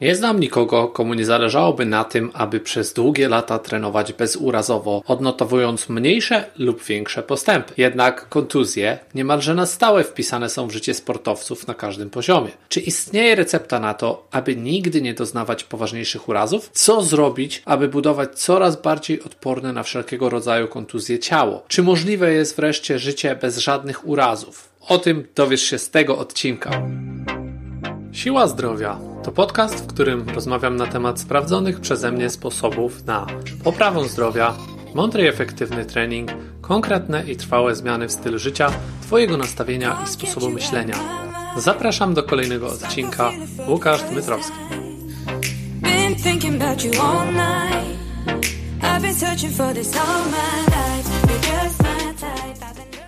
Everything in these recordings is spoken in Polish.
Nie znam nikogo, komu nie zależałoby na tym, aby przez długie lata trenować bezurazowo, odnotowując mniejsze lub większe postępy. Jednak kontuzje niemalże na stałe wpisane są w życie sportowców na każdym poziomie. Czy istnieje recepta na to, aby nigdy nie doznawać poważniejszych urazów? Co zrobić, aby budować coraz bardziej odporne na wszelkiego rodzaju kontuzje ciało? Czy możliwe jest wreszcie życie bez żadnych urazów? O tym dowiesz się z tego odcinka. Siła Zdrowia to podcast, w którym rozmawiam na temat sprawdzonych przeze mnie sposobów na poprawę zdrowia, mądry i efektywny trening, konkretne i trwałe zmiany w stylu życia, Twojego nastawienia i sposobu myślenia. Zapraszam do kolejnego odcinka. Łukasz Dmytrowski.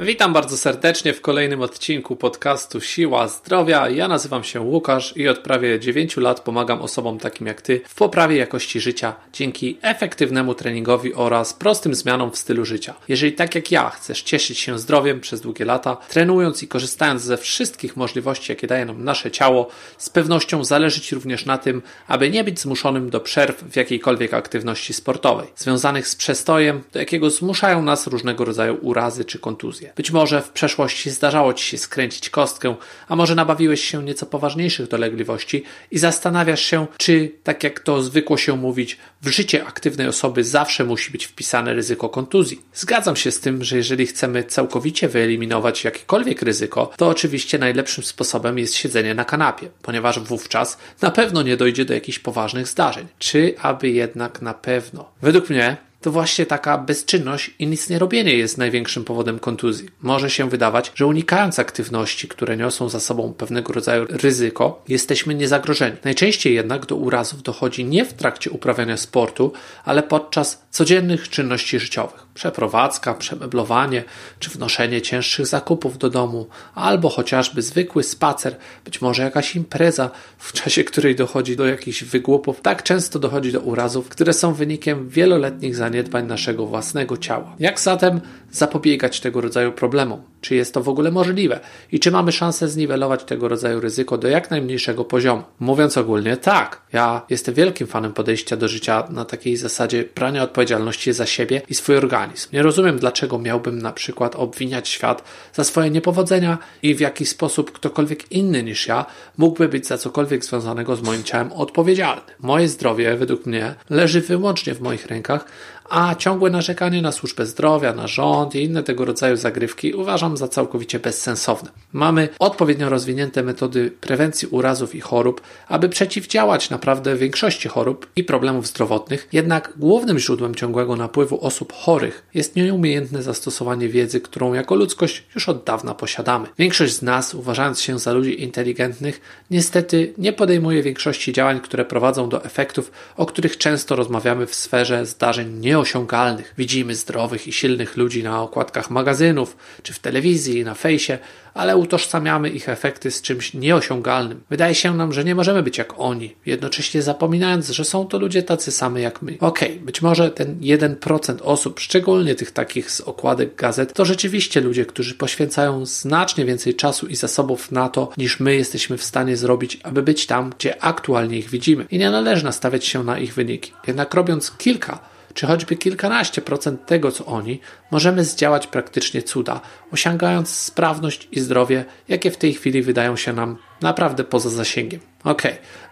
Witam bardzo serdecznie w kolejnym odcinku podcastu Siła Zdrowia. Ja nazywam się Łukasz i od prawie 9 lat pomagam osobom takim jak Ty w poprawie jakości życia dzięki efektywnemu treningowi oraz prostym zmianom w stylu życia. Jeżeli tak jak ja chcesz cieszyć się zdrowiem przez długie lata, trenując i korzystając ze wszystkich możliwości, jakie daje nam nasze ciało, z pewnością zależy Ci również na tym, aby nie być zmuszonym do przerw w jakiejkolwiek aktywności sportowej, związanych z przestojem, do jakiego zmuszają nas różnego rodzaju urazy czy kontuzje. Być może w przeszłości zdarzało ci się skręcić kostkę, a może nabawiłeś się nieco poważniejszych dolegliwości i zastanawiasz się, czy, tak jak to zwykło się mówić, w życie aktywnej osoby zawsze musi być wpisane ryzyko kontuzji. Zgadzam się z tym, że jeżeli chcemy całkowicie wyeliminować jakiekolwiek ryzyko, to oczywiście najlepszym sposobem jest siedzenie na kanapie, ponieważ wówczas na pewno nie dojdzie do jakichś poważnych zdarzeń. Czy aby jednak na pewno? Według mnie to właśnie taka bezczynność i nic nie robienie jest największym powodem kontuzji. Może się wydawać, że unikając aktywności, które niosą za sobą pewnego rodzaju ryzyko, jesteśmy niezagrożeni. Najczęściej jednak do urazów dochodzi nie w trakcie uprawiania sportu, ale podczas codziennych czynności życiowych. Przeprowadzka, przemeblowanie czy wnoszenie cięższych zakupów do domu, albo chociażby zwykły spacer, być może jakaś impreza, w czasie której dochodzi do jakichś wygłupów. Tak często dochodzi do urazów, które są wynikiem wieloletnich zaniedbań naszego własnego ciała. Jak zatem zapobiegać tego rodzaju problemom? Czy jest to w ogóle możliwe? I czy mamy szansę zniwelować tego rodzaju ryzyko do jak najmniejszego poziomu? Mówiąc ogólnie, tak. Ja jestem wielkim fanem podejścia do życia na takiej zasadzie brania odpowiedzialności za siebie i swój organizm. Nie rozumiem, dlaczego miałbym na przykład obwiniać świat za swoje niepowodzenia i w jaki sposób ktokolwiek inny niż ja mógłby być za cokolwiek związanego z moim ciałem odpowiedzialny. Moje zdrowie, według mnie, leży wyłącznie w moich rękach, a ciągłe narzekanie na służbę zdrowia, na rząd i inne tego rodzaju zagrywki uważam za całkowicie bezsensowne. Mamy odpowiednio rozwinięte metody prewencji urazów i chorób, aby przeciwdziałać naprawdę większości chorób i problemów zdrowotnych, jednak głównym źródłem ciągłego napływu osób chorych jest nieumiejętne zastosowanie wiedzy, którą jako ludzkość już od dawna posiadamy. Większość z nas, uważając się za ludzi inteligentnych, niestety nie podejmuje większości działań, które prowadzą do efektów, o których często rozmawiamy w sferze zdarzeń nie nieosiągalnych. Widzimy zdrowych i silnych ludzi na okładkach magazynów, czy w telewizji, na fejsie, ale utożsamiamy ich efekty z czymś nieosiągalnym. Wydaje się nam, że nie możemy być jak oni, jednocześnie zapominając, że są to ludzie tacy sami jak my. Okej, okay, być może ten 1% osób, szczególnie tych takich z okładek gazet, to rzeczywiście ludzie, którzy poświęcają znacznie więcej czasu i zasobów na to, niż my jesteśmy w stanie zrobić, aby być tam, gdzie aktualnie ich widzimy. I nie należy nastawiać się na ich wyniki. Jednak robiąc kilka czy choćby kilkanaście procent tego, co oni, możemy zdziałać praktycznie cuda, osiągając sprawność i zdrowie, jakie w tej chwili wydają się nam naprawdę poza zasięgiem. Ok,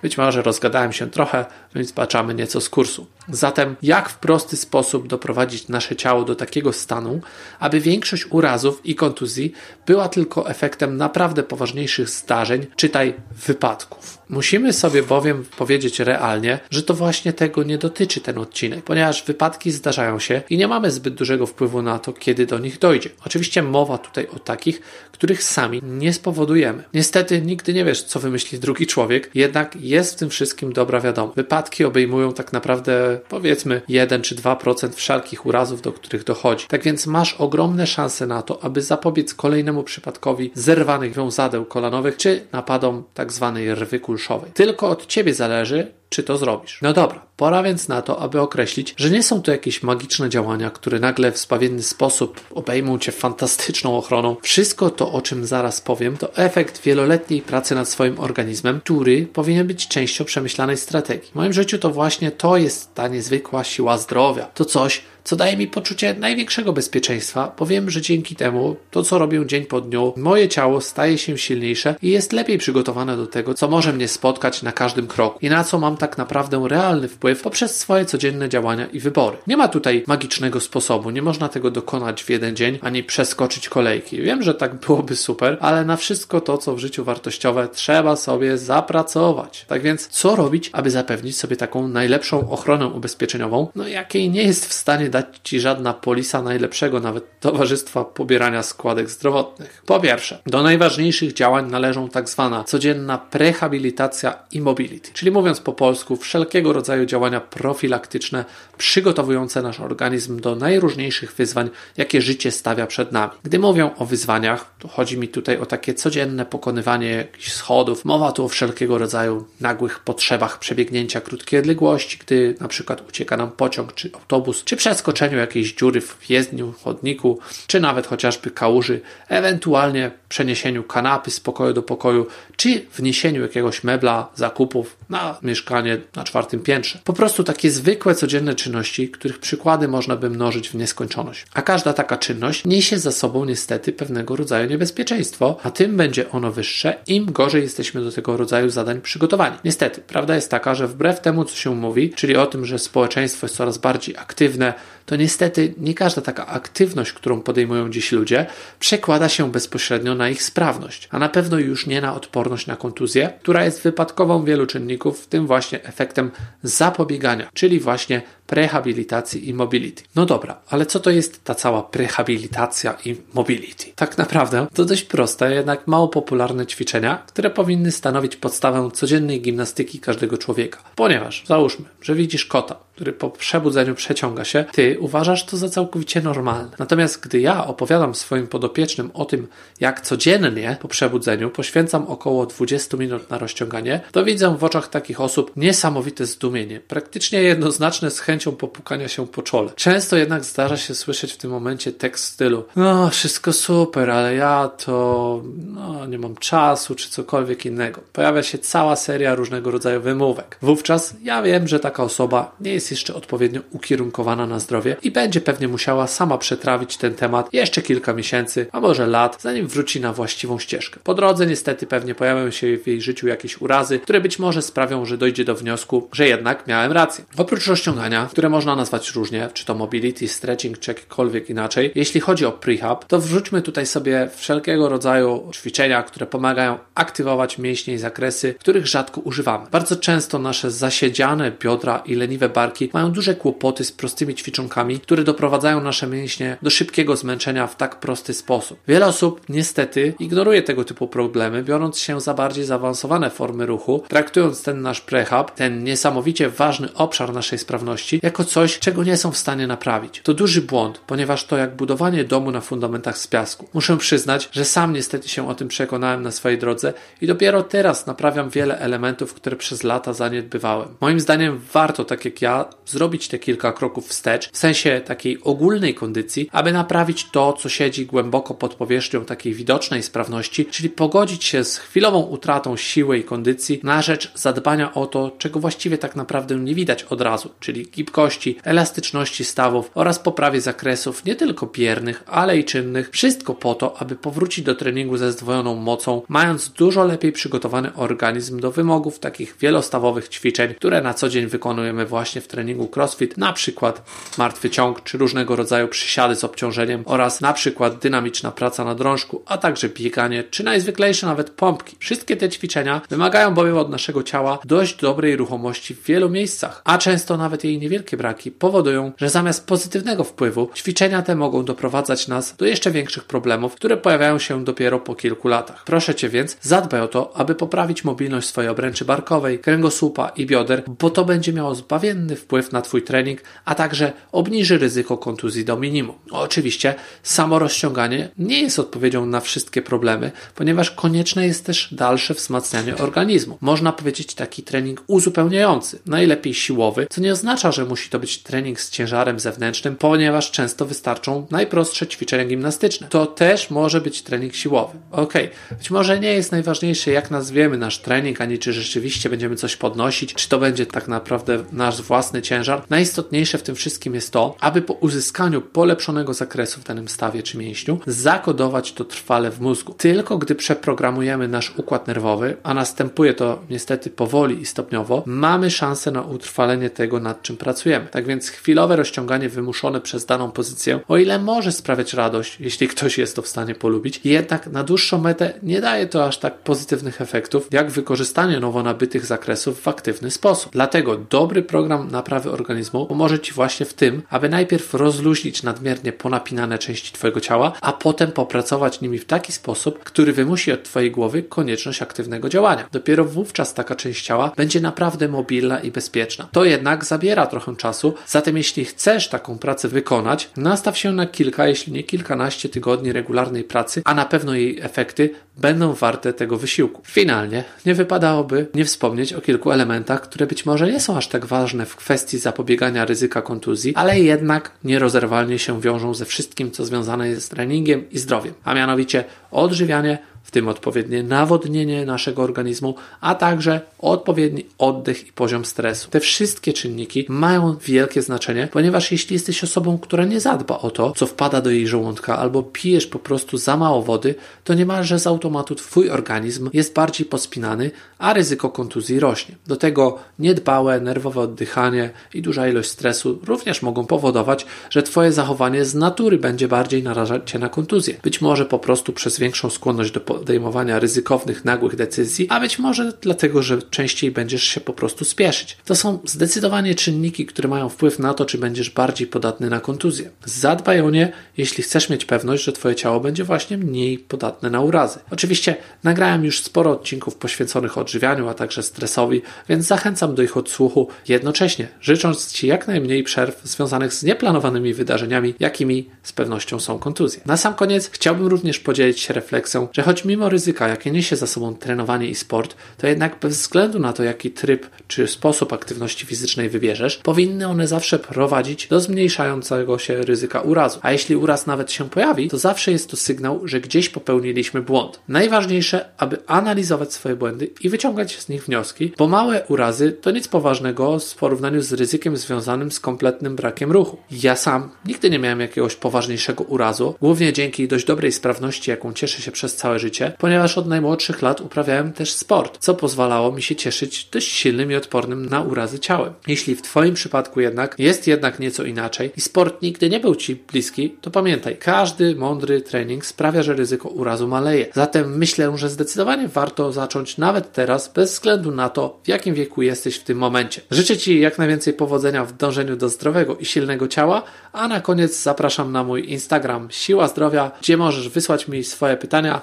być może rozgadałem się trochę, więc baczamy nieco z kursu. Zatem, jak w prosty sposób doprowadzić nasze ciało do takiego stanu, aby większość urazów i kontuzji była tylko efektem naprawdę poważniejszych zdarzeń, czytaj wypadków. Musimy sobie bowiem powiedzieć realnie, że to właśnie tego nie dotyczy ten odcinek, ponieważ wypadki zdarzają się i nie mamy zbyt dużego wpływu na to, kiedy do nich dojdzie. Oczywiście mowa tutaj o takich, których sami nie spowodujemy. Niestety nigdy nie wiesz, co wymyśli drugi człowiek, jednak jest w tym wszystkim dobra wiadomo. Wypadki obejmują tak naprawdę powiedzmy 1 czy 2% wszelkich urazów, do których dochodzi. Tak więc masz ogromne szanse na to, aby zapobiec kolejnemu przypadkowi zerwanych wiązadeł kolanowych czy napadom tak zwanej rwy kulszowej. Tylko od ciebie zależy, czy to zrobisz. No dobra, pora więc na to, aby określić, że nie są to jakieś magiczne działania, które nagle w zbawienny sposób obejmą cię fantastyczną ochroną. Wszystko to, o czym zaraz powiem, to efekt wieloletniej pracy nad swoim organizmem, który powinien być częścią przemyślanej strategii. W moim życiu to właśnie to jest ta niezwykła siła zdrowia. To coś, co daje mi poczucie największego bezpieczeństwa, bo wiem, że dzięki temu to, co robię dzień po dniu, moje ciało staje się silniejsze i jest lepiej przygotowane do tego, co może mnie spotkać na każdym kroku i na co mam tak naprawdę realny wpływ poprzez swoje codzienne działania i wybory. Nie ma tutaj magicznego sposobu, nie można tego dokonać w jeden dzień ani przeskoczyć kolejki. Wiem, że tak byłoby super, ale na wszystko to, co w życiu wartościowe, trzeba sobie zapracować. Tak więc, co robić, aby zapewnić sobie taką najlepszą ochronę ubezpieczeniową, no jakiej nie jest w stanie dać Ci żadna polisa najlepszego nawet towarzystwa pobierania składek zdrowotnych. Po pierwsze, do najważniejszych działań należą tak zwana codzienna prehabilitacja i mobility, czyli mówiąc po polsku, wszelkiego rodzaju działania profilaktyczne przygotowujące nasz organizm do najróżniejszych wyzwań, jakie życie stawia przed nami. Gdy mówię o wyzwaniach, to chodzi mi tutaj o takie codzienne pokonywanie jakichś schodów. Mowa tu o wszelkiego rodzaju nagłych potrzebach przebiegnięcia krótkiej odległości, gdy na przykład ucieka nam pociąg czy autobus, czy przez przeskoczeniu jakiejś dziury w jezdniu, chodniku, czy nawet chociażby kałuży, ewentualnie przeniesieniu kanapy z pokoju do pokoju, czy wniesieniu jakiegoś mebla, zakupów na mieszkanie na czwartym piętrze. Po prostu takie zwykłe, codzienne czynności, których przykłady można by mnożyć w nieskończoność. A każda taka czynność niesie za sobą niestety pewnego rodzaju niebezpieczeństwo, a tym będzie ono wyższe, im gorzej jesteśmy do tego rodzaju zadań przygotowani. Niestety, prawda jest taka, że wbrew temu, co się mówi, czyli o tym, że społeczeństwo jest coraz bardziej aktywne, to niestety nie każda taka aktywność, którą podejmują dziś ludzie, przekłada się bezpośrednio na ich sprawność, a na pewno już nie na odporność na kontuzję, która jest wypadkową wielu czynników, w tym właśnie efektem zapobiegania, czyli właśnie prehabilitacji i mobility. No dobra, ale co to jest ta cała prehabilitacja i mobility? Tak naprawdę to dość proste, jednak mało popularne ćwiczenia, które powinny stanowić podstawę codziennej gimnastyki każdego człowieka. Ponieważ, załóżmy, że widzisz kota, który po przebudzeniu przeciąga się, uważasz to za całkowicie normalne. Natomiast gdy ja opowiadam swoim podopiecznym o tym, jak codziennie po przebudzeniu poświęcam około 20 minut na rozciąganie, to widzę w oczach takich osób niesamowite zdumienie, praktycznie jednoznaczne z chęcią popukania się po czole. Często jednak zdarza się słyszeć w tym momencie tekst stylu no wszystko super, ale ja to no, nie mam czasu, czy cokolwiek innego. Pojawia się cała seria różnego rodzaju wymówek. Wówczas ja wiem, że taka osoba nie jest jeszcze odpowiednio ukierunkowana na zdrowie i będzie pewnie musiała sama przetrawić ten temat jeszcze kilka miesięcy, a może lat, zanim wróci na właściwą ścieżkę. Po drodze niestety pewnie pojawią się w jej życiu jakieś urazy, które być może sprawią, że dojdzie do wniosku, że jednak miałem rację. Oprócz rozciągania, które można nazwać różnie, czy to mobility, stretching, czy jakkolwiek inaczej, jeśli chodzi o prehab, to wrzućmy tutaj sobie wszelkiego rodzaju ćwiczenia, które pomagają aktywować mięśnie i zakresy, których rzadko używamy. Bardzo często nasze zasiedziane biodra i leniwe barki mają duże kłopoty z prostymi ćwiczonkami, które doprowadzają nasze mięśnie do szybkiego zmęczenia w tak prosty sposób. Wiele osób niestety ignoruje tego typu problemy, biorąc się za bardziej zaawansowane formy ruchu, traktując ten nasz prehab, ten niesamowicie ważny obszar naszej sprawności, jako coś, czego nie są w stanie naprawić. To duży błąd, ponieważ to jak budowanie domu na fundamentach z piasku. Muszę przyznać, że sam niestety się o tym przekonałem na swojej drodze i dopiero teraz naprawiam wiele elementów, które przez lata zaniedbywałem. Moim zdaniem warto, tak jak ja, zrobić te kilka kroków wstecz, w sensie takiej ogólnej kondycji, aby naprawić to, co siedzi głęboko pod powierzchnią takiej widocznej sprawności, czyli pogodzić się z chwilową utratą siły i kondycji na rzecz zadbania o to, czego właściwie tak naprawdę nie widać od razu, czyli gibkości, elastyczności stawów oraz poprawie zakresów nie tylko biernych, ale i czynnych. Wszystko po to, aby powrócić do treningu ze zdwojoną mocą, mając dużo lepiej przygotowany organizm do wymogów takich wielostawowych ćwiczeń, które na co dzień wykonujemy właśnie w treningu CrossFit, na przykład martwy ciąg czy różnego rodzaju przysiady z obciążeniem oraz na przykład dynamiczna praca na drążku, a także bieganie czy najzwyklejsze nawet pompki. Wszystkie te ćwiczenia wymagają bowiem od naszego ciała dość dobrej ruchomości w wielu miejscach, a często nawet jej niewielkie braki powodują, że zamiast pozytywnego wpływu ćwiczenia te mogą doprowadzać nas do jeszcze większych problemów, które pojawiają się dopiero po kilku latach. Proszę Cię więc, zadbaj o to, aby poprawić mobilność swojej obręczy barkowej, kręgosłupa i bioder, bo to będzie miało zbawienny wpływ na Twój trening, a także obniży ryzyko kontuzji do minimum. Oczywiście samo rozciąganie nie jest odpowiedzią na wszystkie problemy, ponieważ konieczne jest też dalsze wzmacnianie organizmu. Można powiedzieć taki trening uzupełniający, najlepiej siłowy, co nie oznacza, że musi to być trening z ciężarem zewnętrznym, ponieważ często wystarczą najprostsze ćwiczenia gimnastyczne. To też może być trening siłowy. Ok, być może nie jest najważniejsze, jak nazwiemy nasz trening, ani czy rzeczywiście będziemy coś podnosić, czy to będzie tak naprawdę nasz własny ciężar. Najistotniejsze w tym wszystkim jest to, aby po uzyskaniu polepszonego zakresu w danym stawie czy mięśniu, zakodować to trwale w mózgu. Tylko gdy przeprogramujemy nasz układ nerwowy, a następuje to niestety powoli i stopniowo, mamy szansę na utrwalenie tego, nad czym pracujemy. Tak więc chwilowe rozciąganie wymuszone przez daną pozycję, o ile może sprawiać radość, jeśli ktoś jest to w stanie polubić, jednak na dłuższą metę nie daje to aż tak pozytywnych efektów, jak wykorzystanie nowo nabytych zakresów w aktywny sposób. Dlatego dobry program naprawy organizmu pomoże Ci właśnie w tym, aby najpierw rozluźnić nadmiernie ponapinane części Twojego ciała, a potem popracować nimi w taki sposób, który wymusi od Twojej głowy konieczność aktywnego działania. Dopiero wówczas taka część ciała będzie naprawdę mobilna i bezpieczna. To jednak zabiera trochę czasu, zatem jeśli chcesz taką pracę wykonać, nastaw się na kilka, jeśli nie kilkanaście tygodni regularnej pracy, a na pewno jej efekty będą warte tego wysiłku. Finalnie nie wypadałoby nie wspomnieć o kilku elementach, które być może nie są aż tak ważne w kwestii zapobiegania ryzyka kontuzji, ale jednak nierozerwalnie się wiążą ze wszystkim, co związane jest z treningiem i zdrowiem, a mianowicie odżywianie, w tym odpowiednie nawodnienie naszego organizmu, a także odpowiedni oddech i poziom stresu. Te wszystkie czynniki mają wielkie znaczenie, ponieważ jeśli jesteś osobą, która nie zadba o to, co wpada do jej żołądka, albo pijesz po prostu za mało wody, to niemalże z automatu twój organizm jest bardziej pospinany, a ryzyko kontuzji rośnie. Do tego niedbałe, nerwowe oddychanie i duża ilość stresu również mogą powodować, że twoje zachowanie z natury będzie bardziej narażać cię na kontuzję. Być może po prostu przez większą skłonność do podejmowania ryzykownych, nagłych decyzji, a być może dlatego, że częściej będziesz się po prostu spieszyć. To są zdecydowanie czynniki, które mają wpływ na to, czy będziesz bardziej podatny na kontuzję. Zadbaj o nie, jeśli chcesz mieć pewność, że Twoje ciało będzie właśnie mniej podatne na urazy. Oczywiście nagrałem już sporo odcinków poświęconych odżywianiu, a także stresowi, więc zachęcam do ich odsłuchu, jednocześnie życząc Ci jak najmniej przerw związanych z nieplanowanymi wydarzeniami, jakimi z pewnością są kontuzje. Na sam koniec chciałbym również podzielić się refleksją, że choć mimo ryzyka, jakie niesie za sobą trenowanie i sport, to jednak bez względu na to, jaki tryb czy sposób aktywności fizycznej wybierzesz, powinny one zawsze prowadzić do zmniejszającego się ryzyka urazu. A jeśli uraz nawet się pojawi, to zawsze jest to sygnał, że gdzieś popełniliśmy błąd. Najważniejsze, aby analizować swoje błędy i wyciągać z nich wnioski, bo małe urazy to nic poważnego w porównaniu z ryzykiem związanym z kompletnym brakiem ruchu. Ja sam nigdy nie miałem jakiegoś poważniejszego urazu, głównie dzięki dość dobrej sprawności, jaką cieszę się przez całe życie, ponieważ od najmłodszych lat uprawiałem też sport, co pozwalało mi się cieszyć dość silnym i odpornym na urazy ciałem. Jeśli w Twoim przypadku jednak jest jednak nieco inaczej i sport nigdy nie był Ci bliski, to pamiętaj, każdy mądry trening sprawia, że ryzyko urazu maleje. Zatem myślę, że zdecydowanie warto zacząć nawet teraz, bez względu na to, w jakim wieku jesteś w tym momencie. Życzę Ci jak najwięcej powodzenia w dążeniu do zdrowego i silnego ciała, a na koniec zapraszam na mój Instagram Siła Zdrowia, gdzie możesz wysłać mi swoje pytania.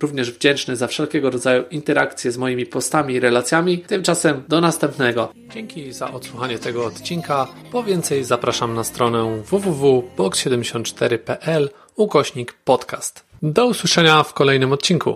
Również wdzięczny za wszelkiego rodzaju interakcje z moimi postami i relacjami. Tymczasem do następnego. Dzięki za odsłuchanie tego odcinka. Po więcej zapraszam na stronę www.box74.pl ukośnik podcast. Do usłyszenia w kolejnym odcinku.